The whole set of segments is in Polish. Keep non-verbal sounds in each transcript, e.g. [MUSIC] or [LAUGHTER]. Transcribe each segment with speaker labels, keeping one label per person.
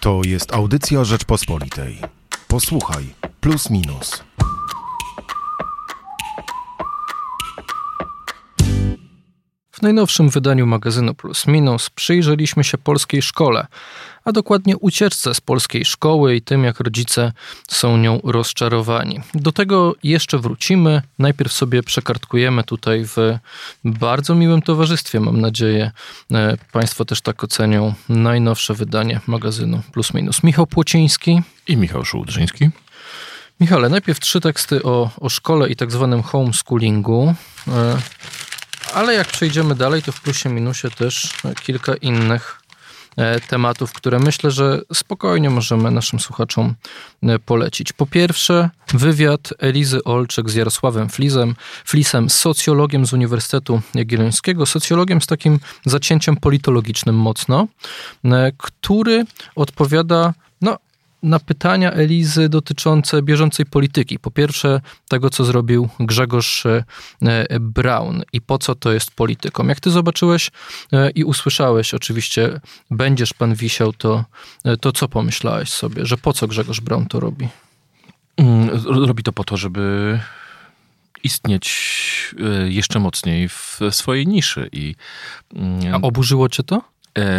Speaker 1: To jest audycja Rzeczpospolitej. Posłuchaj, plus minus.
Speaker 2: W najnowszym wydaniu magazynu Plus Minus przyjrzeliśmy się polskiej szkole, a dokładnie ucieczce z polskiej szkoły i tym, jak rodzice są nią rozczarowani. Do tego jeszcze wrócimy. Najpierw sobie przekartkujemy tutaj w bardzo miłym towarzystwie, mam nadzieję, e, Państwo też tak ocenią, najnowsze wydanie magazynu Plus Minus. Michał Płociński
Speaker 3: i Michał Szułdrzyński.
Speaker 2: Michale, najpierw trzy teksty o, o szkole i tak zwanym homeschoolingu. Ale jak przejdziemy dalej, to w plusie minusie też kilka innych e, tematów, które myślę, że spokojnie możemy naszym słuchaczom e, polecić. Po pierwsze, wywiad Elizy Olczyk z Jarosławem Flisem, Flisem, socjologiem z Uniwersytetu Jagiellońskiego, socjologiem z takim zacięciem politologicznym mocno, e, który odpowiada no, na pytania Elizy dotyczące bieżącej polityki. Po pierwsze, tego, co zrobił Grzegorz e, Braun i po co to jest polityką. Jak ty zobaczyłeś e, i usłyszałeś, oczywiście, będziesz pan wisiał, to, e, to co pomyślałeś sobie, że po co Grzegorz Braun to robi?
Speaker 3: Mm, robi to po to, żeby istnieć jeszcze mocniej w swojej niszy. I,
Speaker 2: mm, A oburzyło cię to?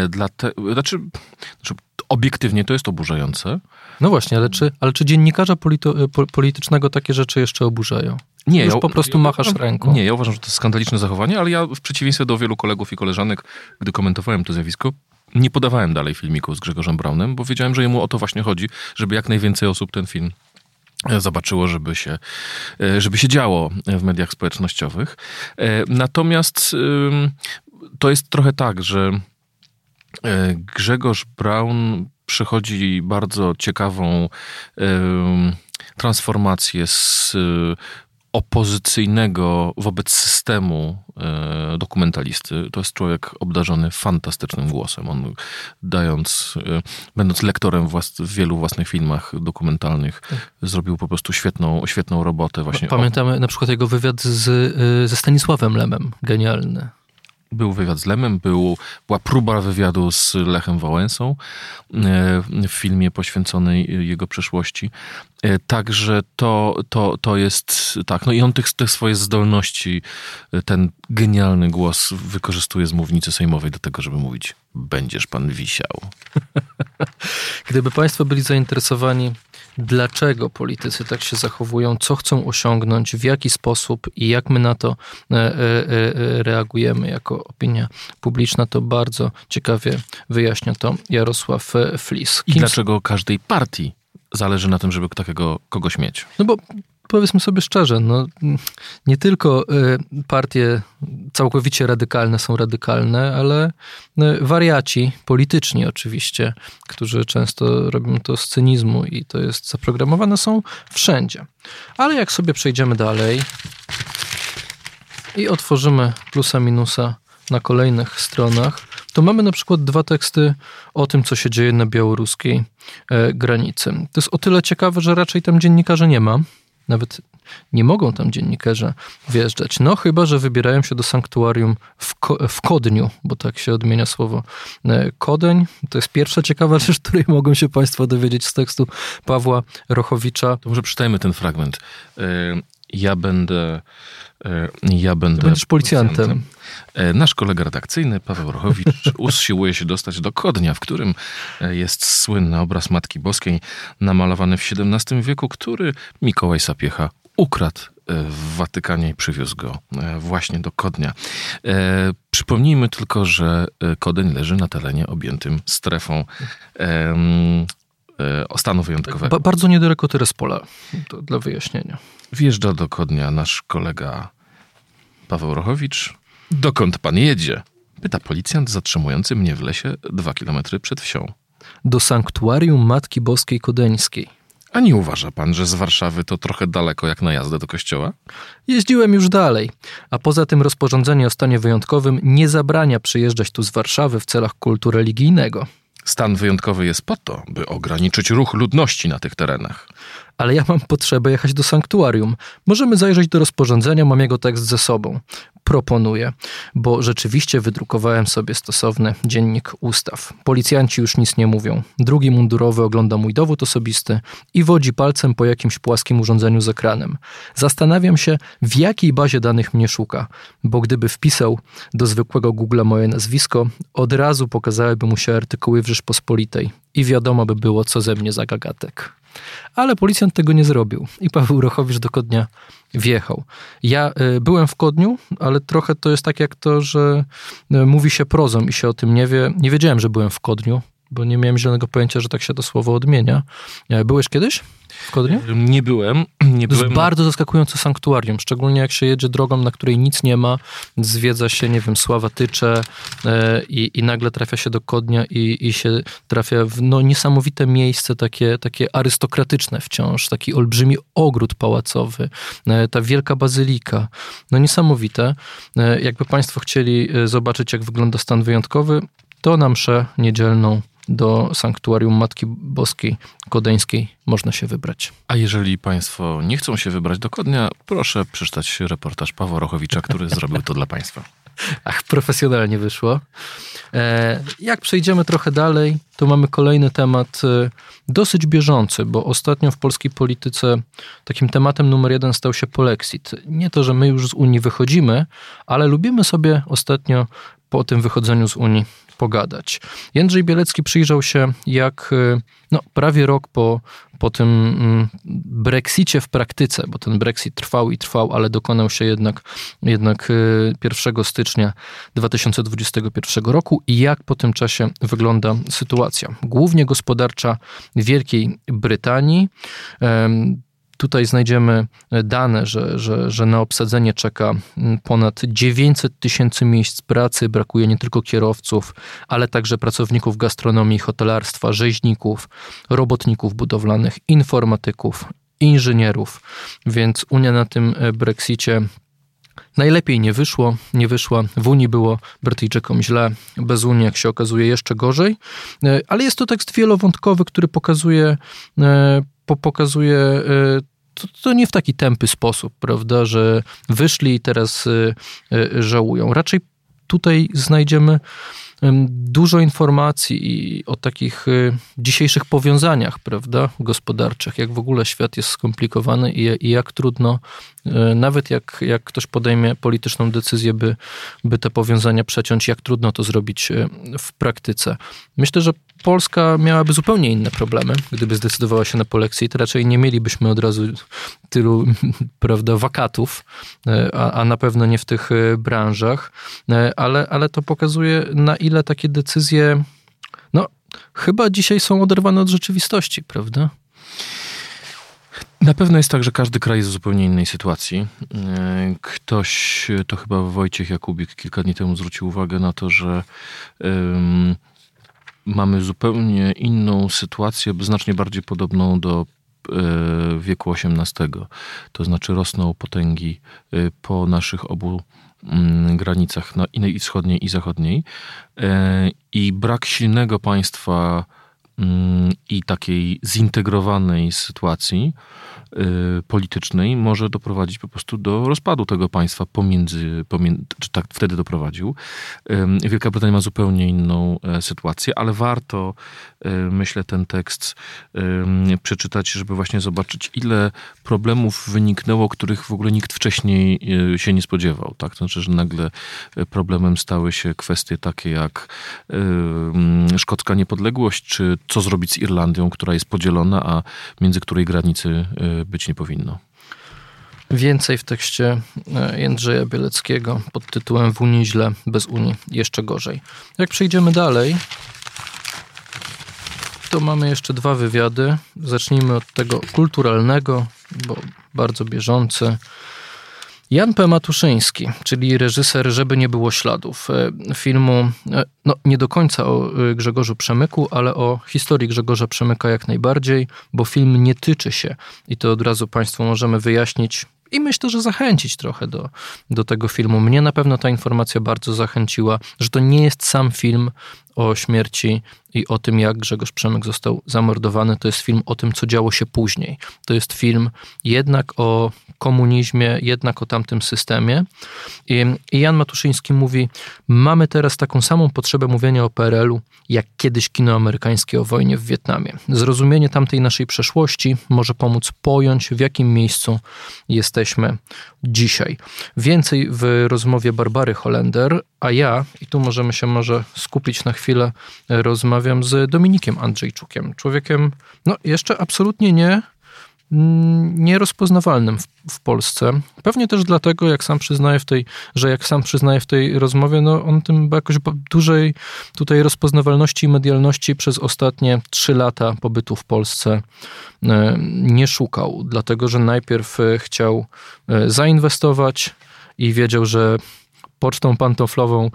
Speaker 3: Dla te, znaczy, znaczy obiektywnie to jest oburzające.
Speaker 2: No właśnie, ale czy, ale czy dziennikarza polito, politycznego takie rzeczy jeszcze oburzają? Nie, Już ja, po prostu ja, machasz ręką.
Speaker 3: Nie, ja uważam, że to jest skandaliczne zachowanie, ale ja w przeciwieństwie do wielu kolegów i koleżanek, gdy komentowałem to zjawisko, nie podawałem dalej filmiku z Grzegorzem Braunem, bo wiedziałem, że jemu o to właśnie chodzi, żeby jak najwięcej osób ten film e, zobaczyło, żeby się, e, żeby się działo w mediach społecznościowych. E, natomiast to jest trochę tak, że E, Grzegorz Braun przechodzi bardzo ciekawą transformację z e, opozycyjnego wobec systemu e, dokumentalisty. To jest człowiek obdarzony fantastycznym głosem. On dając, będąc lektorem w wielu własnych filmach dokumentalnych, tak. zrobił po prostu świetną, świetną robotę właśnie.
Speaker 2: Pamiętamy na przykład jego wywiad z, ze Stanisławem Lemem. Genialny.
Speaker 3: Był wywiad z Lemem, był, była próba wywiadu z Lechem Wałęsą e, w filmie poświęconej jego przeszłości. E, także to, to, to jest tak. No i on tych, tych swoje zdolności, e, ten genialny głos wykorzystuje z mównicy sejmowej do tego, żeby mówić: Będziesz pan wisiał. [LAUGHS]
Speaker 2: Gdyby Państwo byli zainteresowani dlaczego politycy tak się zachowują, co chcą osiągnąć, w jaki sposób i jak my na to e, e, e, reagujemy jako opinia publiczna, to bardzo ciekawie wyjaśnia to Jarosław Flis.
Speaker 3: Kim... I dlaczego każdej partii zależy na tym, żeby takiego kogoś mieć?
Speaker 2: No bo powiedzmy sobie szczerze, no, nie tylko y, partie całkowicie radykalne są radykalne, ale y, wariaci polityczni oczywiście, którzy często robią to z cynizmu i to jest zaprogramowane, są wszędzie. Ale jak sobie przejdziemy dalej i otworzymy plusa minusa na kolejnych stronach, to mamy na przykład dwa teksty o tym, co się dzieje na białoruskiej e, granicy. To jest o tyle ciekawe, że raczej tam dziennikarzy nie ma nawet nie mogą tam dziennikarze wjeżdżać. No chyba, że wybierają się do sanktuarium w, Ko w Kodniu, bo tak się odmienia słowo e, Kodeń. To jest pierwsza ciekawa rzecz, której mogą się Państwo dowiedzieć z tekstu Pawła Rochowicza.
Speaker 3: To może przeczytajmy ten fragment. Ja będę E, ja będę.
Speaker 2: Będziesz policjantem.
Speaker 3: E, nasz kolega redakcyjny, Paweł Rochowicz, [LAUGHS] usiłuje się dostać do Kodnia, w którym e, jest słynny obraz Matki Boskiej, namalowany w XVII wieku, który Mikołaj Sapiecha ukradł w Watykanie i przywiózł go właśnie do Kodnia. Przypomnijmy tylko, że Kodeń leży na terenie objętym strefą stanu wyjątkowego.
Speaker 2: Ba bardzo niedaleko Terespola, to dla wyjaśnienia.
Speaker 3: Wjeżdża do Kodnia nasz kolega Paweł Rochowicz. Dokąd pan jedzie? Pyta policjant zatrzymujący mnie w lesie dwa kilometry przed wsią.
Speaker 2: Do sanktuarium Matki Boskiej Kodeńskiej.
Speaker 3: A nie uważa pan, że z Warszawy to trochę daleko jak na jazdę do kościoła?
Speaker 2: Jeździłem już dalej. A poza tym rozporządzenie o stanie wyjątkowym nie zabrania przyjeżdżać tu z Warszawy w celach kultu religijnego.
Speaker 3: Stan wyjątkowy jest po to, by ograniczyć ruch ludności na tych terenach.
Speaker 2: Ale ja mam potrzebę jechać do sanktuarium. Możemy zajrzeć do rozporządzenia, mam jego tekst ze sobą. Proponuję, bo rzeczywiście wydrukowałem sobie stosowny dziennik ustaw. Policjanci już nic nie mówią. Drugi mundurowy ogląda mój dowód osobisty i wodzi palcem po jakimś płaskim urządzeniu z ekranem. Zastanawiam się, w jakiej bazie danych mnie szuka, bo gdyby wpisał do zwykłego Google moje nazwisko, od razu pokazałyby mu się artykuły w Rzeczpospolitej i wiadomo by było, co ze mnie za gagatek. Ale policjant tego nie zrobił i Paweł Rochowicz do Kodnia wjechał. Ja y, byłem w Kodniu, ale trochę to jest tak jak to, że y, mówi się prozą i się o tym nie wie. Nie wiedziałem, że byłem w Kodniu, bo nie miałem zielonego pojęcia, że tak się to słowo odmienia. E, byłeś kiedyś w Kodniu?
Speaker 3: Nie byłem. [CLEARS THROAT] Nie
Speaker 2: To
Speaker 3: byłem
Speaker 2: jest bardzo zaskakujące sanktuarium, szczególnie jak się jedzie drogą, na której nic nie ma, zwiedza się, nie wiem, Sława Tycze e, i, i nagle trafia się do Kodnia i, i się trafia w no, niesamowite miejsce, takie, takie arystokratyczne wciąż, taki olbrzymi ogród pałacowy, e, ta wielka bazylika. No niesamowite. E, jakby Państwo chcieli e, zobaczyć, jak wygląda stan wyjątkowy, to na mszę niedzielną do sanktuarium Matki Boskiej Kodeńskiej można się wybrać.
Speaker 3: A jeżeli Państwo nie chcą się wybrać do Kodnia, proszę przeczytać reportaż Pawła Rochowicza, który zrobił to dla Państwa. [LAUGHS]
Speaker 2: Ach, profesjonalnie wyszło. E, jak przejdziemy trochę dalej, to mamy kolejny temat e, dosyć bieżący, bo ostatnio w polskiej polityce takim tematem numer jeden stał się polexit. Nie to, że my już z Unii wychodzimy, ale lubimy sobie ostatnio po tym wychodzeniu z Unii pogadać. Jędrzej Bielecki przyjrzał się, jak e, no, prawie rok po, po tym mm, Brexicie w praktyce, bo ten Brexit trwał i trwał, ale dokonał się jednak, jednak e, 1 stycznia 2021 roku i jak po tym czasie wygląda sytuacja. Głównie gospodarcza Wielkiej Brytanii. Tutaj znajdziemy dane, że, że, że na obsadzenie czeka mm, ponad 900 tysięcy miejsc pracy. Brakuje nie tylko kierowców, ale także pracowników gastronomii, hotelarstwa, rzeźników, robotników budowlanych, informatyków, inżynierów. Więc Unia na tym e, Brexicie Najlepiej nie wyszło, nie wyszła. W Unii było Brytyjczykom źle, bez Unii, jak się okazuje, jeszcze gorzej. E, Ale jest to tekst wielowątkowy, który pokazuje, e, po- pokazuje e, to, to nie w taki tępy sposób, prawda, że wyszli i teraz e, e, żałują. Raczej tutaj znajdziemy em, dużo informacji o takich e, dzisiejszych powiązaniach, prawda, gospodarczych, jak w ogóle świat jest skomplikowany i, jak trudno, nawet jak, jak ktoś podejmie polityczną decyzję, by, by te powiązania przeciąć, jak trudno to zrobić w praktyce. Myślę, że Polska miałaby zupełnie inne problemy, gdyby zdecydowała się na polexit. Raczej nie mielibyśmy od razu tylu [LAUGHS] prawda, wakatów, e, a, a na pewno nie w tych e, branżach, E, ale, ale to pokazuje, na ile takie decyzje, no, chyba dzisiaj są oderwane od rzeczywistości, prawda?
Speaker 3: Na pewno jest tak, że każdy kraj jest w zupełnie innej sytuacji. Ktoś, to chyba Wojciech Jakubik kilka dni temu zwrócił uwagę na to, że mamy zupełnie inną sytuację, znacznie bardziej podobną do e, wieku XVIII. To znaczy rosną potęgi e, po naszych obu mm, granicach, na i wschodniej i zachodniej. E, I brak silnego państwa mm, i takiej zintegrowanej sytuacji politycznej może doprowadzić po prostu do rozpadu tego państwa pomiędzy, pomiędzy czy tak wtedy doprowadził. Wielka Brytania ma zupełnie inną e, sytuację, ale warto, y, myślę, ten tekst przeczytać, żeby właśnie zobaczyć, ile problemów wyniknęło, których w ogóle nikt wcześniej y, się nie spodziewał. Tak? Znaczy, że nagle y, problemem stały się kwestie takie jak y, szkocka niepodległość, czy co zrobić z Irlandią, która jest podzielona, a między której granicy y, być nie powinno.
Speaker 2: Więcej w tekście e, Jędrzeja Bieleckiego pod tytułem W Unii źle, bez Unii jeszcze gorzej. Jak przejdziemy dalej, to mamy jeszcze dwa wywiady. Zacznijmy od tego kulturalnego, bo bardzo bieżący. Jan P. Matuszyński, czyli reżyser Żeby nie było śladów, e, filmu e, no, nie do końca o e, Grzegorzu Przemyku, ale o historii Grzegorza Przemyka jak najbardziej, bo film nie tyczy się, i to od razu Państwu możemy wyjaśnić, i myślę, że zachęcić trochę do, do tego filmu. Mnie na pewno ta informacja bardzo zachęciła, że to nie jest sam film o śmierci i o tym, jak Grzegorz Przemek został zamordowany. To jest film o tym, co działo się później. To jest film jednak o komunizmie, jednak o tamtym systemie. I, i Jan Matuszyński mówi: Mamy teraz taką samą potrzebę mówienia o PRL-u, jak kiedyś kino amerykańskie o wojnie w Wietnamie. Zrozumienie tamtej naszej przeszłości może pomóc pojąć, w jakim miejscu jesteśmy dzisiaj. Więcej w rozmowie Barbary Holender, a ja, i tu możemy się może skupić na chwilę, rozmawiam z Dominikiem Andrzejczukiem, człowiekiem, no jeszcze absolutnie nie nierozpoznawalnym w, w, Polsce. Pewnie też dlatego, jak sam przyznaje w tej, że jak sam przyznaje w tej rozmowie, no on tym jakoś dużej tutaj rozpoznawalności i medialności przez ostatnie trzy lata pobytu w Polsce e, nie szukał, dlatego że najpierw e, chciał e, zainwestować i wiedział, że pocztą pantoflową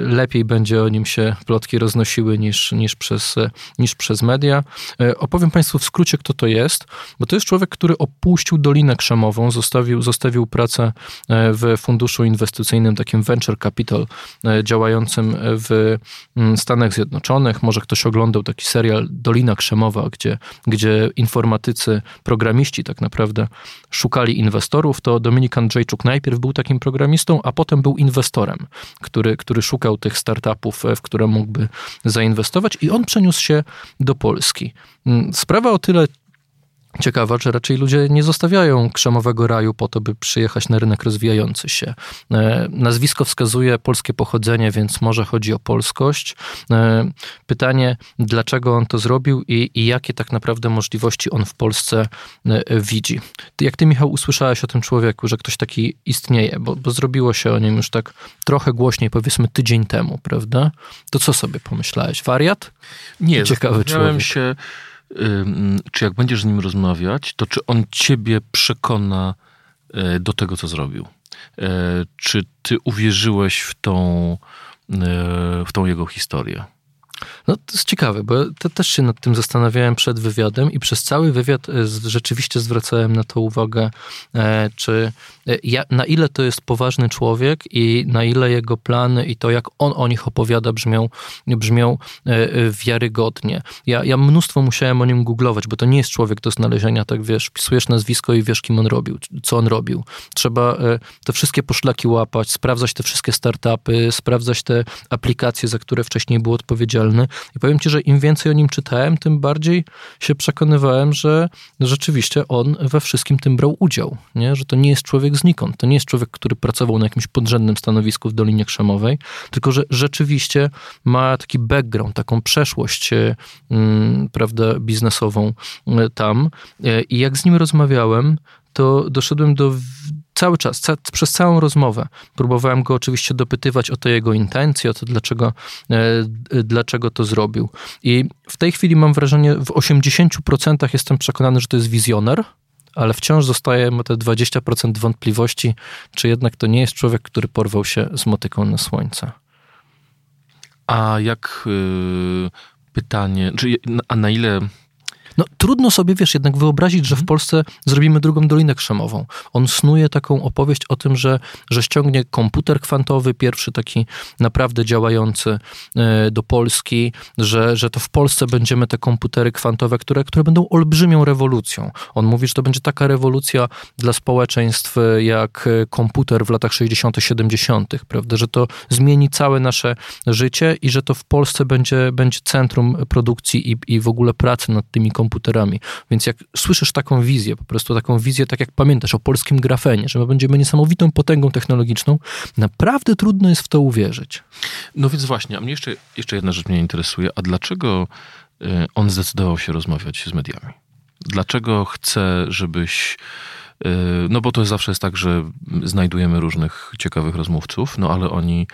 Speaker 2: lepiej będzie o nim się plotki roznosiły niż, niż, przez, niż przez media. E, opowiem Państwu w skrócie, kto to jest, bo to jest człowiek, który opuścił Dolinę Krzemową, zostawił, zostawił pracę w funduszu inwestycyjnym, takim venture capital, działającym w mm, Stanach Zjednoczonych. Może ktoś oglądał taki serial Dolina Krzemowa, gdzie, gdzie informatycy, programiści tak naprawdę szukali inwestorów. To Dominik Andrzejczuk najpierw był takim programistą, a potem był inwestorem który, który szukał tych startupów, e, w które mógłby zainwestować, i on przeniósł się do Polski. Mm, sprawa o tyle ciekawa, że raczej ludzie nie zostawiają krzemowego raju po to, by przyjechać na rynek rozwijający się. E, nazwisko wskazuje polskie pochodzenie, więc może chodzi o polskość. E, pytanie, dlaczego on to zrobił i, i jakie tak naprawdę możliwości on w Polsce e, widzi. Jak ty, Michał, usłyszałeś o tym człowieku, że ktoś taki istnieje, bo, bo zrobiło się o nim już tak trochę głośniej, powiedzmy tydzień temu, prawda? To co sobie pomyślałeś? Wariat?
Speaker 3: Nie, ciekawy człowiek. się czy jak będziesz z nim rozmawiać, to czy on ciebie przekona e, do tego, co zrobił? E, czy ty uwierzyłeś w tą, e, w tą jego historię?
Speaker 2: No to jest ciekawe, bo to też się nad tym zastanawiałem przed wywiadem i przez cały wywiad e, rzeczywiście zwracałem na to uwagę, e, czy e, na ile to jest poważny człowiek i na ile jego plany i to, jak on o nich opowiada, brzmią, brzmią wiarygodnie. Ja, ja mnóstwo musiałem o nim googlować, bo to nie jest człowiek do znalezienia, tak wiesz, pisujesz nazwisko i wiesz, kim on robił, co on robił. Trzeba te wszystkie poszlaki łapać, sprawdzać te wszystkie startupy, sprawdzać te aplikacje, za które wcześniej był i powiem ci, że im więcej o nim czytałem, tym bardziej się przekonywałem, że rzeczywiście on we wszystkim tym brał udział. Nie? Że to nie jest człowiek znikąd. To nie jest człowiek, który pracował na jakimś podrzędnym stanowisku w Dolinie Krzemowej, tylko że rzeczywiście ma taki background, taką przeszłość mm, prawda, biznesową e, tam. E, I jak z nim rozmawiałem, to doszedłem do cały czas, ca przez całą rozmowę próbowałem go oczywiście dopytywać o te jego intencje, o to, dlaczego, e, dlaczego to zrobił. I w tej chwili mam wrażenie, w 80% jestem przekonany, że to jest wizjoner, ale wciąż zostaje te 20% wątpliwości, czy jednak to nie jest człowiek, który porwał się z motyką na słońce.
Speaker 3: A jak y, pytanie, czy, a na ile
Speaker 2: no trudno sobie, wiesz, jednak wyobrazić, że w mhm. Polsce zrobimy drugą Dolinę Krzemową. On snuje taką opowieść o tym, że, że ściągnie komputer kwantowy, pierwszy taki naprawdę działający e, do Polski, że, że to w Polsce będziemy te komputery kwantowe, które, które będą olbrzymią rewolucją. On mówi, że to będzie taka rewolucja dla społeczeństw jak e, komputer w latach 60., 70., prawda, że to zmieni całe nasze życie i że to w Polsce będzie, będzie centrum produkcji i, i w ogóle pracy nad tymi komputerami komputerami. Więc jak słyszysz taką wizję, po prostu taką wizję, tak jak pamiętasz o polskim grafenie, że my będziemy niesamowitą potęgą technologiczną, naprawdę trudno jest w to uwierzyć.
Speaker 3: No więc właśnie, a mnie jeszcze, jeszcze jedna rzecz mnie interesuje, a dlaczego y, on zdecydował się rozmawiać z mediami? Dlaczego chce, żebyś no bo to zawsze jest tak, że znajdujemy różnych ciekawych rozmówców, no ale oni...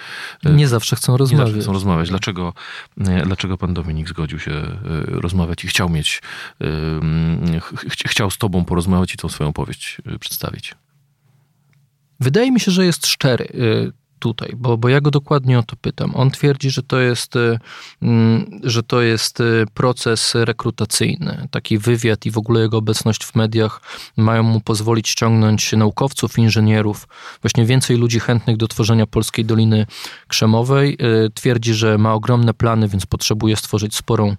Speaker 2: Y, nie zawsze chcą rozmawiać. Nie zawsze
Speaker 3: chcą rozmawiać. Dlaczego, y, dlaczego pan Dominik zgodził się rozmawiać i chciał mieć, ch chciał z tobą porozmawiać i tą swoją powieść przedstawić?
Speaker 2: Wydaje mi się, że jest szczery tutaj, bo, bo ja go dokładnie o to pytam. On twierdzi, że to jest, mm, że to jest proces rekrutacyjny. Taki wywiad i w ogóle jego obecność w mediach mają mu pozwolić ściągnąć naukowców, inżynierów, właśnie więcej ludzi chętnych do tworzenia Polskiej Doliny Krzemowej. Twierdzi, że ma ogromne plany, więc potrzebuje stworzyć sporą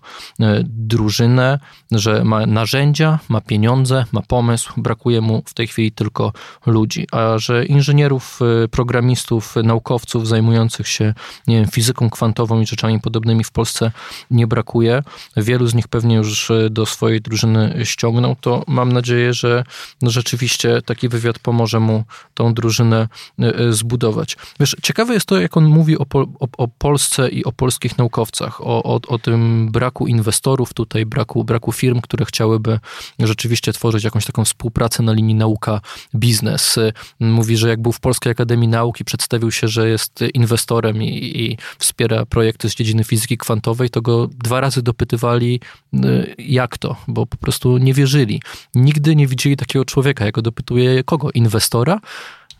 Speaker 2: drużynę, że ma narzędzia, ma pieniądze, ma pomysł, brakuje mu w tej chwili tylko ludzi, a że inżynierów, programistów, naukowców zajmujących się nie wiem, fizyką kwantową i rzeczami podobnymi w Polsce nie brakuje. Wielu z nich pewnie już e, do swojej drużyny ściągnął, to mam nadzieję, że rzeczywiście taki wywiad pomoże mu tą drużynę e, e, zbudować. Wiesz, ciekawe jest to, jak on mówi o, o, o Polsce i o polskich naukowcach, o, o, o tym braku inwestorów tutaj, braku, braku firm, które chciałyby rzeczywiście tworzyć jakąś taką współpracę na linii nauka-biznes. Mówi, że jak był w Polskiej Akademii Nauki, przedstawił się, że jest inwestorem i, i wspiera projekty z dziedziny fizyki kwantowej, to go dwa razy dopytywali, y, jak to, bo po prostu nie wierzyli. Nigdy nie widzieli takiego człowieka. Ja go dopytuję, kogo? Inwestora?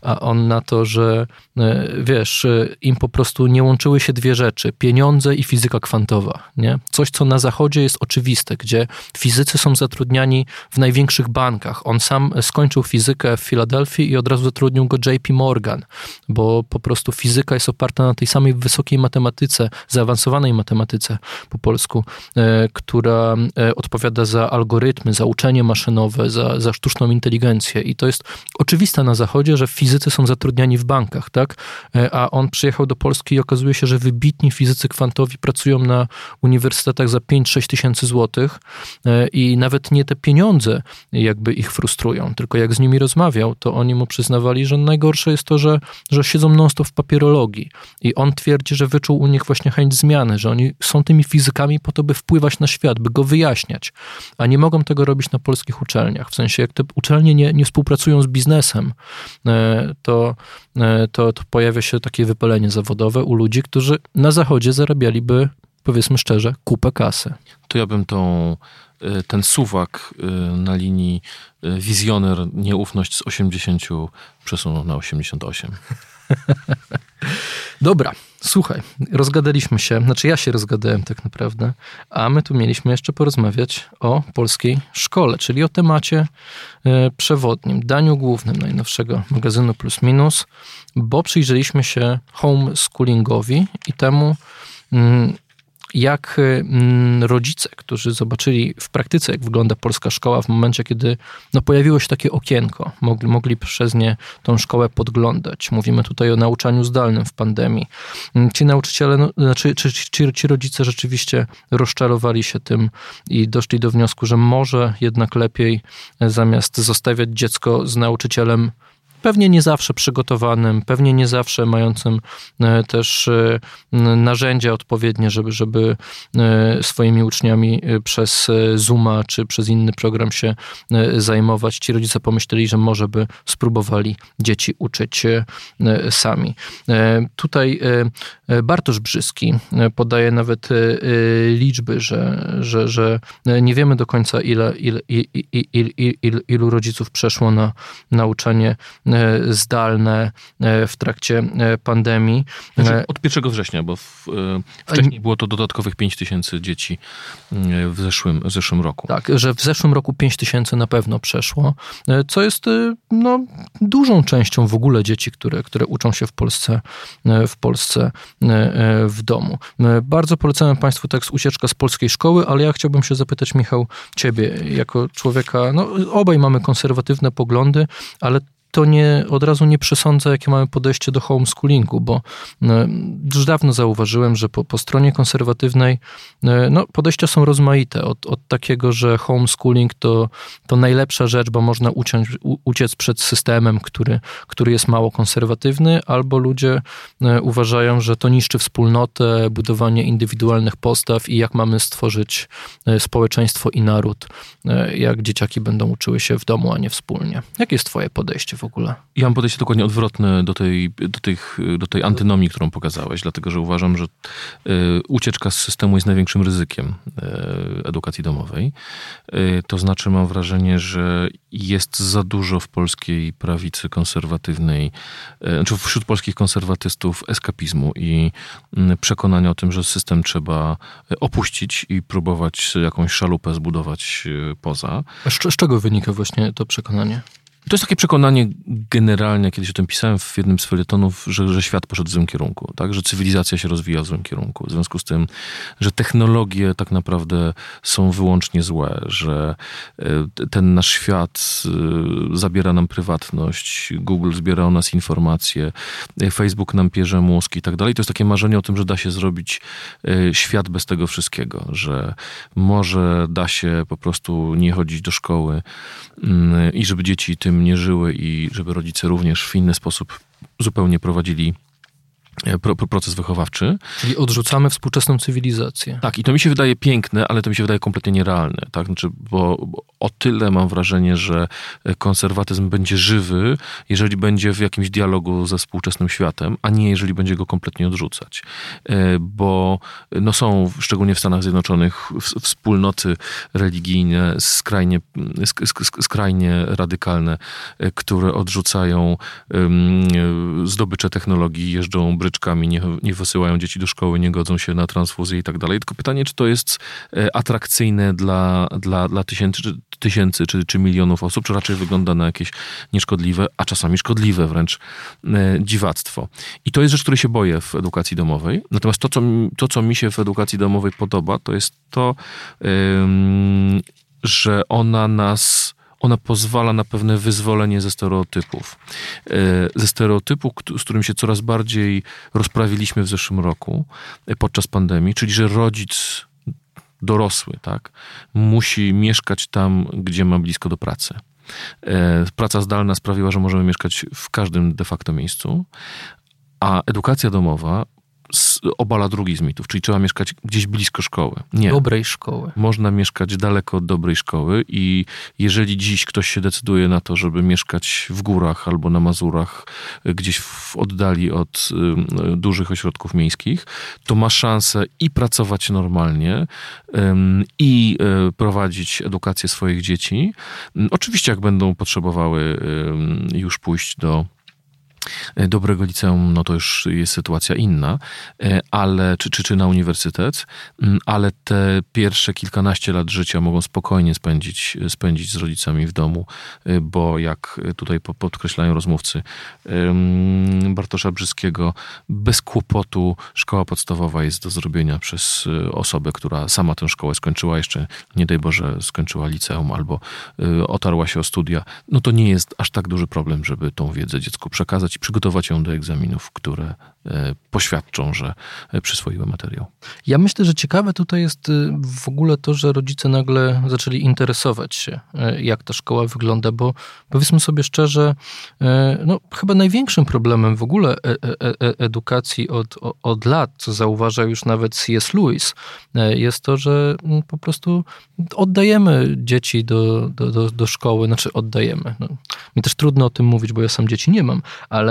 Speaker 2: A on na to, że e, wiesz, e, im po prostu nie łączyły się dwie rzeczy, pieniądze i fizyka kwantowa, nie? Coś, co na zachodzie jest oczywiste, gdzie fizycy są zatrudniani w największych bankach. On sam skończył fizykę w Filadelfii i od razu zatrudnił go JP Morgan, bo po prostu fizyka jest oparta na tej samej wysokiej matematyce, zaawansowanej matematyce po polsku, e, która odpowiada za algorytmy, za uczenie maszynowe, za, za sztuczną inteligencję i to jest oczywiste na zachodzie, że fizyka fizycy są zatrudniani w bankach, tak? E, a on przyjechał do Polski i okazuje się, że wybitni fizycy kwantowi pracują na uniwersytetach za 5-6 tysięcy złotych e, i nawet nie te pieniądze jakby ich frustrują, tylko jak z nimi rozmawiał, to oni mu przyznawali, że najgorsze jest to, że, że siedzą non-stop w papierologii i on twierdzi, że wyczuł u nich właśnie chęć zmiany, że oni są tymi fizykami po to, by wpływać na świat, by go wyjaśniać, a nie mogą tego robić na polskich uczelniach. W sensie, jak te uczelnie nie, nie współpracują z biznesem, e, to, e, to, to pojawia się takie wypalenie zawodowe u ludzi, którzy na zachodzie zarabialiby, powiedzmy szczerze, kupę kasy.
Speaker 3: To ja bym tą, e, ten suwak e, na linii wizjoner, nieufność z 80 przesunął na 88. [LAUGHS]
Speaker 2: Dobra, słuchaj, rozgadaliśmy się, znaczy ja się rozgadałem tak naprawdę, a my tu mieliśmy jeszcze porozmawiać o polskiej szkole, czyli o temacie e, przewodnim, daniu głównym najnowszego magazynu Plus Minus, bo przyjrzeliśmy się homeschoolingowi i temu, mm, jak mm, rodzice, którzy zobaczyli w praktyce, jak wygląda polska szkoła w momencie, kiedy no, pojawiło się takie okienko, mogli, mogli przez nie tą szkołę podglądać. Mówimy tutaj o nauczaniu zdalnym w pandemii. Mm, ci nauczyciele, no, znaczy, czy, ci rodzice rzeczywiście rozczarowali się tym i doszli do wniosku, że może jednak lepiej e, zamiast zostawiać dziecko z nauczycielem pewnie nie zawsze przygotowanym, pewnie nie zawsze mającym e, też e, narzędzia odpowiednie, żeby, żeby e, swoimi uczniami przez Zooma czy przez inny program się zajmować. Ci rodzice pomyśleli, że może by spróbowali dzieci uczyć sami. Tutaj Bartosz Brzyski podaje nawet liczby, że, że, że nie wiemy do końca, ile, ile, ile, ilu rodziców przeszło na nauczanie zdalne e, w trakcie e, pandemii.
Speaker 3: Znaczy od 1 września, bo w, wcześniej było to dodatkowych 5 tysięcy dzieci w zeszłym, w zeszłym roku.
Speaker 2: Tak, że w zeszłym roku 5 tysięcy na pewno przeszło, co jest no, dużą częścią w ogóle dzieci, które, które uczą się w Polsce, w Polsce w domu. Bardzo polecamy Państwu tekst Ucieczka z polskiej szkoły, ale ja chciałbym się zapytać, Michał, Ciebie, jako człowieka, no obaj mamy konserwatywne poglądy, ale to nie, od razu nie przesądza, jakie mamy podejście do homeschoolingu, bo no, już dawno zauważyłem, że po, po stronie konserwatywnej e, no, podejścia są rozmaite. Od, od takiego, że homeschooling to, to najlepsza rzecz, bo można uciąć, uciec przed systemem, który, który jest mało konserwatywny, albo ludzie e, uważają, że to niszczy wspólnotę, budowanie indywidualnych postaw i jak mamy stworzyć e, społeczeństwo i naród, jak dzieciaki będą uczyły się w domu, a nie wspólnie. Jakie jest Twoje podejście w ogóle.
Speaker 3: Ja mam podejście dokładnie odwrotne do tej, do, tych, do tej antynomii, którą pokazałeś, dlatego że uważam, że y, ucieczka z systemu jest największym ryzykiem y, edukacji domowej. Y, to znaczy mam wrażenie, że jest za dużo w polskiej prawicy konserwatywnej, znaczy wśród polskich konserwatystów eskapizmu i mm, przekonania o tym, że system trzeba opuścić i próbować jakąś szalupę zbudować poza.
Speaker 2: Z, z czego wynika właśnie to przekonanie?
Speaker 3: To jest takie przekonanie generalnie, kiedyś o tym pisałem w jednym z felietonów, że, że świat poszedł w złym kierunku, tak? że cywilizacja się rozwija w złym kierunku. W związku z tym, że technologie tak naprawdę są wyłącznie złe, że e, ten nasz świat e, zabiera nam prywatność, Google zbiera o nas informacje, e, Facebook nam pierze mózg i tak dalej. To jest takie marzenie o tym, że da się zrobić świat bez tego wszystkiego, że może da się po prostu nie chodzić do szkoły mm, i żeby dzieci tym tym nie żyły i żeby rodzice również w inny sposób zupełnie prowadzili proces wychowawczy.
Speaker 2: Czyli odrzucamy współczesną cywilizację.
Speaker 3: Tak, i to mi się wydaje piękne, ale to mi się wydaje kompletnie nierealne. Tak? Znaczy, bo, bo o tyle mam wrażenie, że konserwatyzm będzie żywy, jeżeli będzie w jakimś dialogu ze współczesnym światem, a nie jeżeli będzie go kompletnie odrzucać. E, bo no są, szczególnie w Stanach Zjednoczonych, wspólnoty religijne skrajnie, skrajnie radykalne, e, które odrzucają zdobycze technologii, jeżdżą bryczkami, nie, nie wysyłają dzieci do szkoły, nie godzą się na transfuzję i tak dalej. Tylko pytanie, czy to jest e, atrakcyjne dla, dla, dla tysięcy, czy, tysięcy czy, czy milionów osób, czy raczej wygląda na jakieś nieszkodliwe, a czasami szkodliwe wręcz e, dziwactwo. I to jest rzecz, której się boję w edukacji domowej. Natomiast to, co, to, co mi się w edukacji domowej podoba, to jest to, że ona nas ona pozwala na pewne wyzwolenie ze stereotypów. E, ze stereotypu, z którym się coraz bardziej rozprawiliśmy w zeszłym roku e, podczas pandemii, czyli że rodzic dorosły, tak, musi mieszkać tam, gdzie ma blisko do pracy. E, praca zdalna sprawiła, że możemy mieszkać w każdym de facto miejscu, a edukacja domowa obala drugi z mitów, czyli trzeba mieszkać gdzieś blisko szkoły. Nie.
Speaker 2: Dobrej szkoły.
Speaker 3: Można mieszkać daleko od dobrej szkoły i jeżeli dziś ktoś się decyduje na to, żeby mieszkać w górach albo na Mazurach, gdzieś w oddali od y, dużych ośrodków miejskich, to ma szansę i pracować normalnie, y, i y, prowadzić edukację swoich dzieci. Oczywiście, jak będą potrzebowały już pójść do dobrego liceum, no to już jest sytuacja inna, e, ale, czy, czy, czy na uniwersytet, mm, ale te pierwsze kilkanaście lat życia mogą spokojnie spędzić, spędzić z rodzicami w domu, e, bo jak tutaj podkreślają rozmówcy Bartosza Brzyskiego, bez kłopotu szkoła podstawowa jest do zrobienia przez osobę, która sama tę szkołę skończyła, jeszcze nie daj Boże skończyła liceum albo otarła się o studia, no to nie jest aż tak duży problem, żeby tą wiedzę dziecku przekazać i przygotować ją do egzaminów, które e, poświadczą, że e, przyswoiły materiał.
Speaker 2: Ja myślę, że ciekawe tutaj jest y, w ogóle to, że rodzice nagle zaczęli interesować się, e, jak ta szkoła wygląda, bo powiedzmy sobie szczerze, no, chyba największym problemem w ogóle edukacji od, od lat, co zauważa już nawet C.S. Lewis, jest to, że mm, po prostu oddajemy dzieci do, do, do, do szkoły, znaczy oddajemy. No, mi też trudno o tym mówić, bo ja sam dzieci nie mam, ale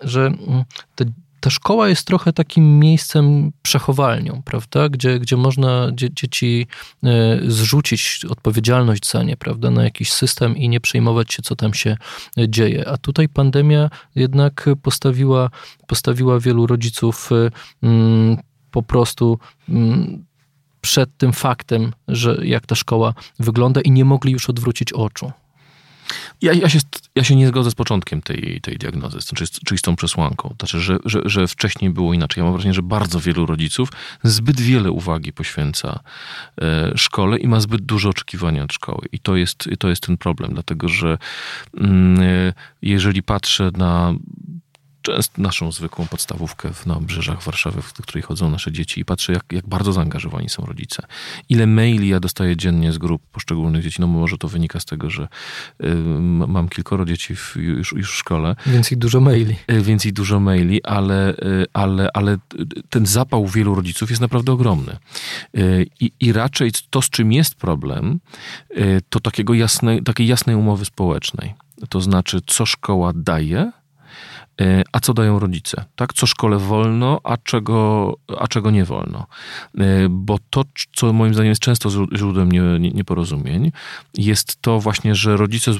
Speaker 2: że mm, te, ta szkoła jest trochę takim miejscem przechowalnią, prawda? Gdzie, gdzie można dzie, dzieci e, zrzucić odpowiedzialność za nie, prawda? Na jakiś system i nie przejmować się, co tam się e, dzieje. A tutaj pandemia jednak postawiła, postawiła wielu rodziców e, mm, po prostu mm, przed tym faktem, że jak ta szkoła wygląda i nie mogli już odwrócić oczu.
Speaker 3: Ja, ja, się, ja się nie zgodzę z początkiem tej, tej diagnozy, czyli, czyli z tą przesłanką. Znaczy, że, że, że wcześniej było inaczej. Ja mam wrażenie, że bardzo wielu rodziców zbyt wiele uwagi poświęca e, szkole i ma zbyt duże oczekiwania od szkoły. I to jest, to jest ten problem, dlatego że mm, e, jeżeli patrzę na często naszą zwykłą podstawówkę na obrzeżach Warszawy, w której chodzą nasze dzieci i patrzę, jak, jak bardzo zaangażowani są rodzice. Ile maili ja dostaję dziennie z grup poszczególnych dzieci. No może to wynika z tego, że y, mam kilkoro dzieci w, już, już w szkole.
Speaker 2: Więc i dużo maili.
Speaker 3: Y, więc i dużo maili, ale, y, ale, ale ten zapał wielu rodziców jest naprawdę ogromny. Y, I, I raczej to, z czym jest problem, y, to takiego jasnej, takiej jasnej umowy społecznej to znaczy co szkoła daje, a co dają rodzice, tak? Co szkole wolno, a czego, a czego nie wolno. E, bo to, co moim zdaniem jest często źródłem nieporozumień, jest to właśnie, że rodzice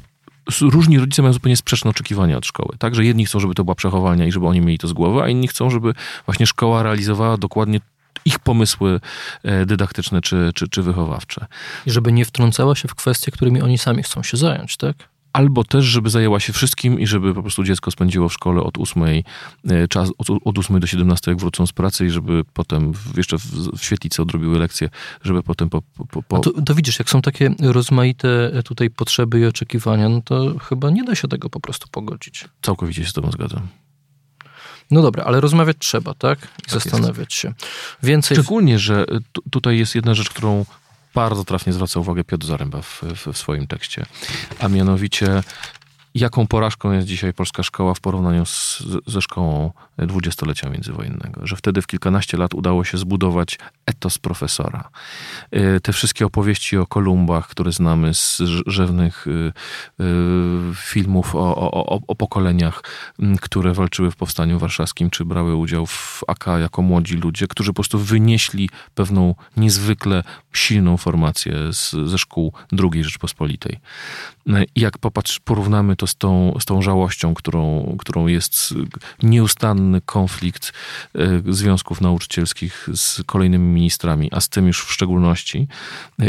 Speaker 3: różni rodzice mają zupełnie sprzeczne oczekiwania od szkoły. Tak, że jedni chcą, żeby to była przechowalnia i żeby oni mieli to z głowy, a inni chcą, żeby właśnie szkoła realizowała dokładnie ich pomysły e, dydaktyczne czy, czy, czy wychowawcze.
Speaker 2: I żeby nie wtrącała się w kwestie, którymi oni sami chcą się zająć, tak?
Speaker 3: Albo też, żeby zajęła się wszystkim i żeby po prostu dziecko spędziło w szkole od 8, e, czas, od, od 8 do 17, jak wrócą z pracy i żeby potem jeszcze w, w świetlicy odrobiły lekcje, żeby potem po... po, po...
Speaker 2: To, to, widzisz, jak są takie rozmaite tutaj potrzeby i oczekiwania, no to chyba nie da się tego po prostu pogodzić.
Speaker 3: Całkowicie się z tobą zgadzam.
Speaker 2: No dobra, ale rozmawiać trzeba, tak? I tak zastanawiać jest. się. Więcej...
Speaker 3: Szczególnie, że tutaj jest jedna rzecz, którą bardzo trafnie zwraca uwagę Piotr Zaręba w, w, w swoim tekście, a mianowicie jaką porażką jest dzisiaj polska szkoła w porównaniu z, ze szkołą dwudziestolecia międzywojennego. Że wtedy w kilkanaście lat udało się zbudować etos profesora. Y, te wszystkie opowieści o Kolumbach, które znamy z rzewnych y, y, filmów o, o, o pokoleniach, które walczyły w Powstaniu Warszawskim, czy brały udział w AK jako młodzi ludzie, którzy po prostu wynieśli pewną niezwykle silną formację z, ze szkół II Rzeczpospolitej. Jak popatrz, porównamy to z tą, z tą żałością, którą, którą jest nieustanny konflikt e, związków nauczycielskich z kolejnymi ministrami, a z tym już w szczególności.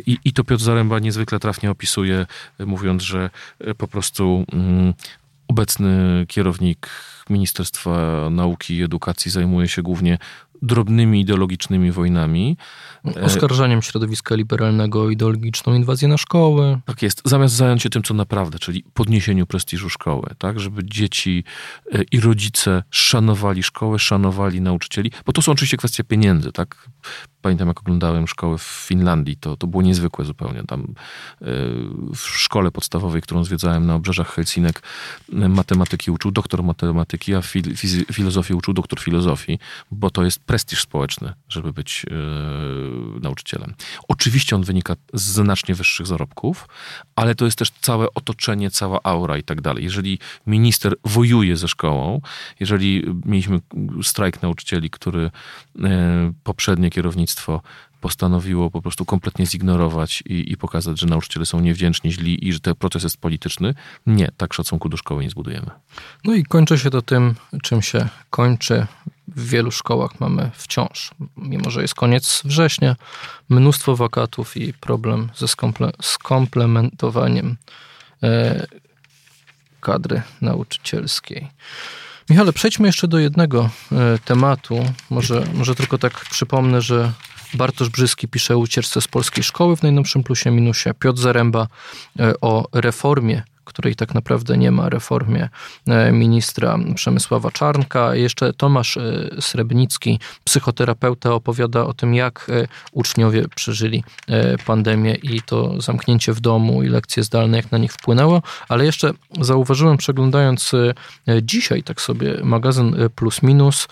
Speaker 3: I, i to Piotr Zaręba niezwykle trafnie opisuje, mówiąc, że e, po prostu mm, obecny kierownik Ministerstwa Nauki i Edukacji zajmuje się głównie drobnymi ideologicznymi wojnami.
Speaker 2: E, Oskarżaniem środowiska liberalnego o ideologiczną inwazję na szkoły.
Speaker 3: Tak jest. Zamiast zająć się tym, co naprawdę, czyli podniesieniu prestiżu szkoły, tak, żeby dzieci e, i rodzice szanowali szkołę, szanowali nauczycieli, bo to są oczywiście kwestie pieniędzy, tak. Pamiętam, jak oglądałem szkołę w Finlandii, to, to było niezwykłe zupełnie. Tam e, w szkole podstawowej, którą zwiedzałem na obrzeżach Helsinek, matematyki uczył doktor matematyki, a filozofię uczył doktor filozofii, bo to jest prestiż społeczny, żeby być yy, nauczycielem. Oczywiście on wynika z znacznie wyższych zarobków, ale to jest też całe otoczenie, cała aura i tak dalej. Jeżeli minister wojuje ze szkołą, jeżeli mieliśmy strajk nauczycieli, który yy, poprzednie kierownictwo postanowiło po prostu kompletnie zignorować i, i, pokazać, że nauczyciele są niewdzięczni, źli i że ten proces jest polityczny. Nie, tak szacunku do szkoły nie zbudujemy.
Speaker 2: No i kończy się to tym, czym się kończy. W wielu szkołach mamy wciąż, mimo że jest koniec września, mnóstwo wakatów i problem ze skomple skomplementowaniem e, kadry nauczycielskiej. Michale, przejdźmy jeszcze do jednego e, tematu. Może, może tylko tak przypomnę, że Bartosz Brzyski pisze o ucieczce z polskiej szkoły w najnowszym plusie minusie. Piotr Zaręba e, o reformie której tak naprawdę nie ma, reformie e, ministra Przemysława Czarnka. Jeszcze Tomasz e, Srebnicki, psychoterapeuta, opowiada o tym, jak e, uczniowie przeżyli pandemię i to zamknięcie w domu i lekcje zdalne, jak na nich wpłynęło. Ale jeszcze zauważyłem, przeglądając dzisiaj tak sobie magazyn Plus Minus,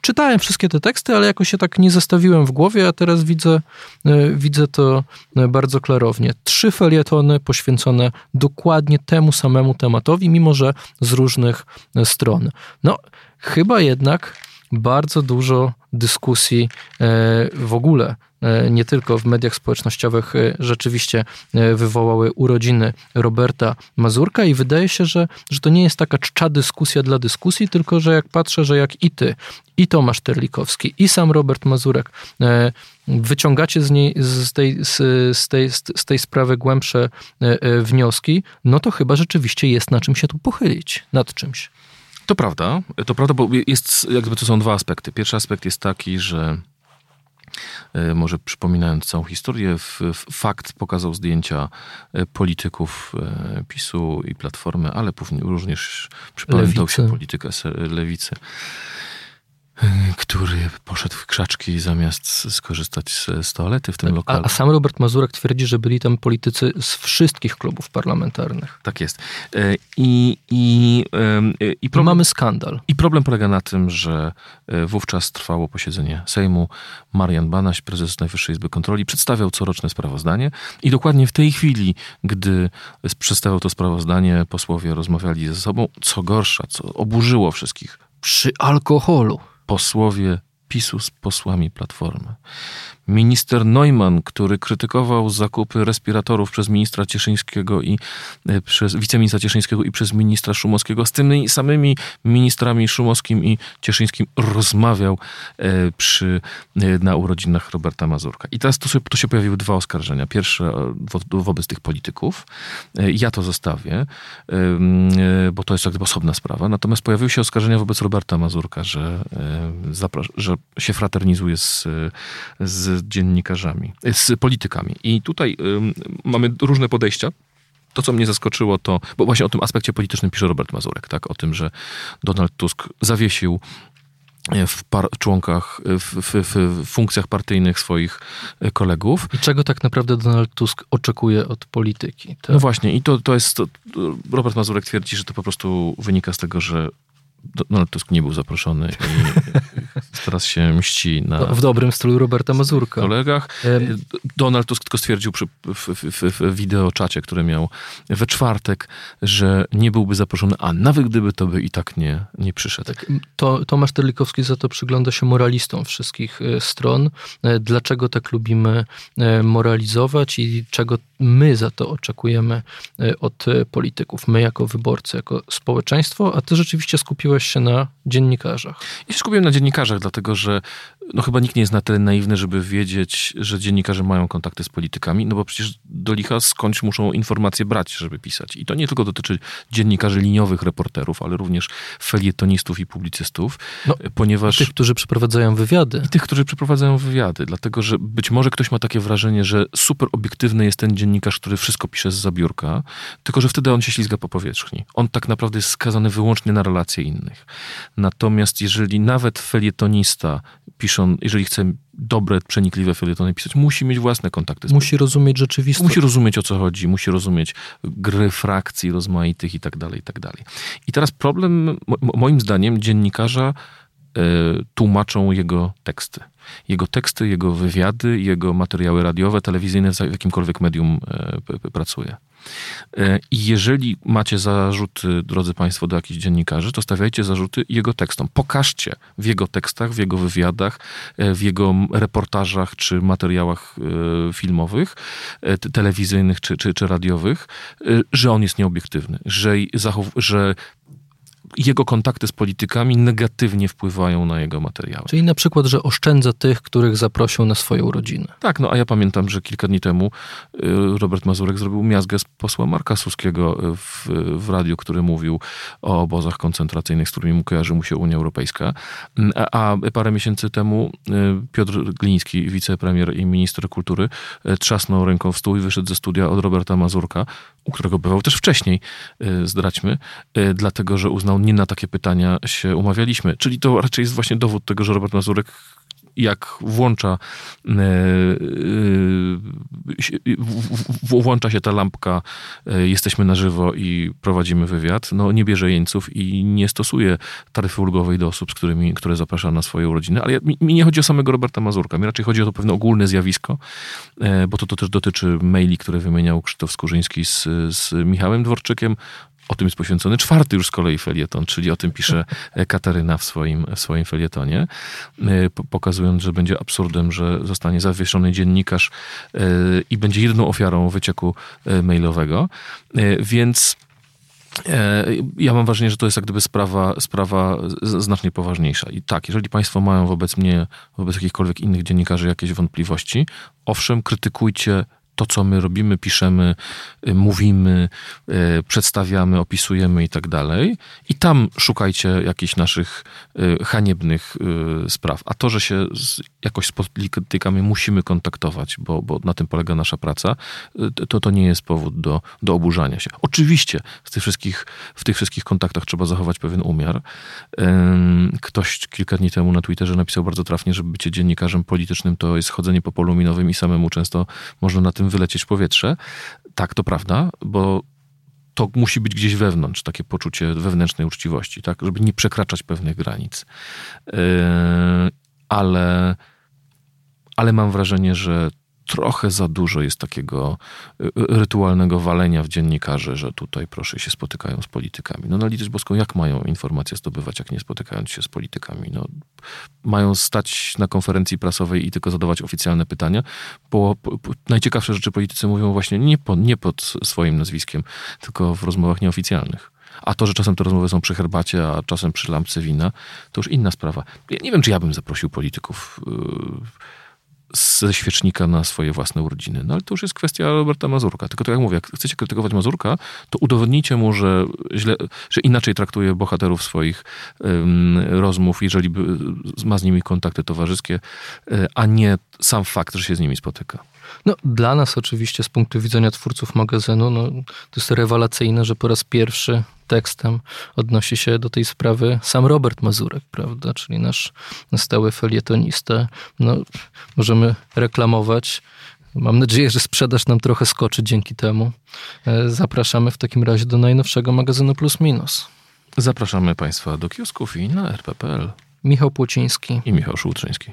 Speaker 2: czytałem wszystkie te teksty, ale jakoś się tak nie zestawiłem w głowie, a teraz widzę, widzę to bardzo klarownie. Trzy felietony poświęcone dokładnie dokładnie temu samemu tematowi, mimo że z różnych e, stron. No, chyba jednak bardzo dużo dyskusji e, w ogóle, e, nie tylko w mediach społecznościowych, rzeczywiście wywołały urodziny Roberta Mazurka i wydaje się, że, że to nie jest taka czcza dyskusja dla dyskusji, tylko że jak patrzę, że jak i ty, i Tomasz Terlikowski, i sam Robert Mazurek wyciągacie z, niej, z, tej, z, z, tej, z tej sprawy głębsze e, e, wnioski, no to chyba rzeczywiście jest na czym się tu pochylić, nad czymś.
Speaker 3: To prawda, to prawda, bo jest, jakby to są dwa aspekty. Pierwszy aspekt jest taki, że e, może przypominając całą historię, fakt pokazał zdjęcia polityków PiSu i Platformy, ale również przypamiętał się politykę lewicy który poszedł w krzaczki zamiast skorzystać z, z toalety w tym
Speaker 2: A,
Speaker 3: lokalu.
Speaker 2: a sam Robert Mazurek twierdzi, że byli tam politycy z wszystkich klubów parlamentarnych.
Speaker 3: Tak jest. E, I, i, e, i
Speaker 2: I
Speaker 3: problem,
Speaker 2: mamy skandal.
Speaker 3: I problem polega na tym, że e, wówczas trwało posiedzenie Sejmu. Marian Banaś, prezes Najwyższej Izby Kontroli, przedstawiał coroczne sprawozdanie i dokładnie w tej chwili, gdy przedstawiał to sprawozdanie, posłowie rozmawiali ze sobą. Co gorsza, co oburzyło wszystkich,
Speaker 2: Przy alkoholu.
Speaker 3: Posłowie PiSu z posłami Platformy. Minister Neumann, który krytykował zakupy respiratorów przez ministra Cieszyńskiego i e, przez wiceministra Cieszyńskiego i przez ministra Szumowskiego, z tymi samymi ministrami Szumowskim i Cieszyńskim rozmawiał e, przy, e, na urodzinach Roberta Mazurka. I teraz tu tu się pojawiły dwa oskarżenia. Pierwsze wo, wobec tych polityków. Ja to zostawię, bo to jest jak gdyby osobna sprawa. Natomiast pojawiły się oskarżenia wobec Roberta Mazurka, że, że się fraternizuje z, e, z dziennikarzami, z politykami. I tutaj mamy różne podejścia. To, co mnie zaskoczyło, to, bo właśnie o tym aspekcie politycznym pisze Robert Mazurek, tak? O tym, że Donald Tusk zawiesił e, w, par- członkach, e, w, w, w funkcjach partyjnych swoich e, kolegów.
Speaker 2: I czego tak naprawdę Donald Tusk oczekuje od polityki? To
Speaker 3: No właśnie, i to, to jest. To, Robert Mazurek twierdzi, że to po prostu wynika z tego, że Donald Tusk nie był zaproszony i [LAUGHS] teraz się mści na
Speaker 2: w dobrym stylu Roberta Mazurka.
Speaker 3: kolegach.
Speaker 2: Em,
Speaker 3: Donald Tusk tylko stwierdził przy, w, w, w, wideoczacie, który miał we czwartek, że nie byłby zaproszony, a nawet gdyby to by i tak nie, nie przyszedł.
Speaker 2: Tak, to, Tomasz Terlikowski za to przygląda się moralistom wszystkich e, stron. E, Dlaczego tak lubimy e, moralizować i czego my za to oczekujemy e, od polityków, my jako wyborcy, jako społeczeństwo, a ty rzeczywiście skupiłeś się na dziennikarzach.
Speaker 3: Ja się skupiłem na dziennikarzach, dlatego że no chyba nikt nie jest na tyle naiwny, żeby wiedzieć, że dziennikarze mają kontakty z politykami, no bo przecież do licha skądś muszą informacje brać, żeby pisać. I to nie tylko dotyczy dziennikarzy liniowych, reporterów, ale również felietonistów i publicystów,
Speaker 2: No,
Speaker 3: ponieważ...
Speaker 2: Tych, którzy przeprowadzają wywiady.
Speaker 3: I tych, którzy przeprowadzają wywiady, dlatego że być może ktoś ma takie wrażenie, że super obiektywny jest ten dziennikarz, który wszystko pisze z zabiórka, tylko że wtedy on się ślizga po powierzchni. On tak naprawdę jest skazany wyłącznie na relacje innych. Natomiast jeżeli nawet felietonista jeżeli chce dobre, przenikliwe felietony pisać, musi mieć własne kontakty z
Speaker 2: Musi rozumieć rzeczywistość.
Speaker 3: Musi rozumieć o co chodzi, musi rozumieć gry frakcji rozmaitych i tak dalej, i tak dalej. I teraz problem, mo- moim zdaniem, dziennikarza e, tłumaczą jego teksty. Jego teksty, jego wywiady, jego materiały radiowe, telewizyjne, w jakimkolwiek medium e, pracuje. E, I jeżeli macie zarzuty, drodzy Państwo, do jakichś dziennikarzy, to stawiajcie zarzuty jego tekstom. Pokażcie w jego tekstach, w jego wywiadach, e, w jego reportażach czy materiałach e, filmowych, te- telewizyjnych czy, czy, czy radiowych, że on jest nieobiektywny, że, zachow- że jego kontakty z politykami negatywnie wpływają na jego materiały.
Speaker 2: Czyli na przykład, że oszczędza tych, których zaprosił na swoją urodziny.
Speaker 3: Tak, no a ja pamiętam, że kilka dni temu y, Robert Mazurek zrobił miazgę z posła Marka Suskiego y, w, w radiu, który mówił o obozach koncentracyjnych, z którymi mu kojarzy mu się Unia Europejska. Mm, A, a parę miesięcy temu y, Piotr Gliński, wicepremier i minister kultury, trzasnął ręką w stół i wyszedł ze studia od Roberta Mazurka, u którego bywał też wcześniej, y, zdradźmy, y, dlatego, że uznał, nie na takie pytania się umawialiśmy. Czyli to raczej jest właśnie dowód tego, że Robert Mazurek jak włącza, e, e, włącza się ta lampka, e, jesteśmy na żywo i prowadzimy wywiad, no nie bierze jeńców i nie stosuje taryfy ulgowej do osób, z którymi, które zaprasza na swoje urodziny. Ale mi, mi nie chodzi o samego Roberta Mazurka, mi raczej chodzi o to pewne ogólne zjawisko, bo to, to też dotyczy maili, które wymieniał Krzysztof Skurzyński z, z Michałem Dworczykiem, o tym jest poświęcony czwarty już z kolei felieton, czyli o tym pisze Kataryna w swoim, w swoim felietonie, e, po- pokazując, że będzie absurdem, że zostanie zawieszony dziennikarz e, i będzie jedyną ofiarą wycieku e, mailowego. Więc ja mam wrażenie, że to jest jak gdyby sprawa, sprawa znacznie poważniejsza. I tak, jeżeli Państwo mają wobec mnie, wobec jakichkolwiek innych dziennikarzy jakieś wątpliwości, owszem, krytykujcie to, co my robimy, piszemy, y, mówimy, y, przedstawiamy, opisujemy i tak dalej. I tam szukajcie jakichś naszych y, haniebnych spraw. A to, że się jakoś z politykami musimy kontaktować, bo, bo na tym polega nasza praca, to, to nie jest powód do, do oburzania się. Oczywiście w tych, wszystkich, w tych wszystkich kontaktach trzeba zachować pewien umiar. Ktoś kilka dni temu na Twitterze napisał bardzo trafnie, że bycie dziennikarzem politycznym to jest chodzenie po polu minowym i samemu często można na tym wylecieć w powietrze. Tak, to prawda, bo to musi być gdzieś wewnątrz, takie poczucie wewnętrznej uczciwości, tak, żeby nie przekraczać pewnych granic. Yy, ale, ale mam wrażenie, że trochę za dużo jest takiego y, y, rytualnego walenia w dziennikarzy, że tutaj proszę się spotykają z politykami. No na litość boską, jak mają informacje zdobywać, jak nie spotykając się z politykami? No, mają stać na konferencji prasowej i tylko zadawać oficjalne pytania, bo najciekawsze rzeczy politycy mówią właśnie nie, po, nie pod swoim nazwiskiem, tylko w rozmowach nieoficjalnych. A to, że czasem te rozmowy są przy herbacie, a czasem przy lampce wina, to już inna sprawa. Ja nie wiem, czy ja bym zaprosił polityków yy, ze świecznika na swoje własne urodziny. No ale to już jest kwestia Roberta Mazurka. Tylko tak jak mówię, jak chcecie krytykować Mazurka, to udowodnijcie mu, że, źle, że inaczej traktuje bohaterów swoich um, rozmów, jeżeli by, ma z nimi kontakty towarzyskie, e, a nie sam fakt, że się z nimi spotyka.
Speaker 2: No, dla nas oczywiście z punktu widzenia twórców magazynu no, to jest rewelacyjne, że po raz pierwszy tekstem odnosi się do tej sprawy sam Robert Mazurek, prawda, czyli nasz stały felietonista. No, możemy reklamować. Mam nadzieję, że sprzedaż nam trochę skoczy dzięki temu. E, zapraszamy w takim razie do najnowszego magazynu Plus Minus.
Speaker 3: Zapraszamy Państwa do kiosków i na rp.pl.
Speaker 2: Michał Płociński
Speaker 3: i Michał Szułtrzyński.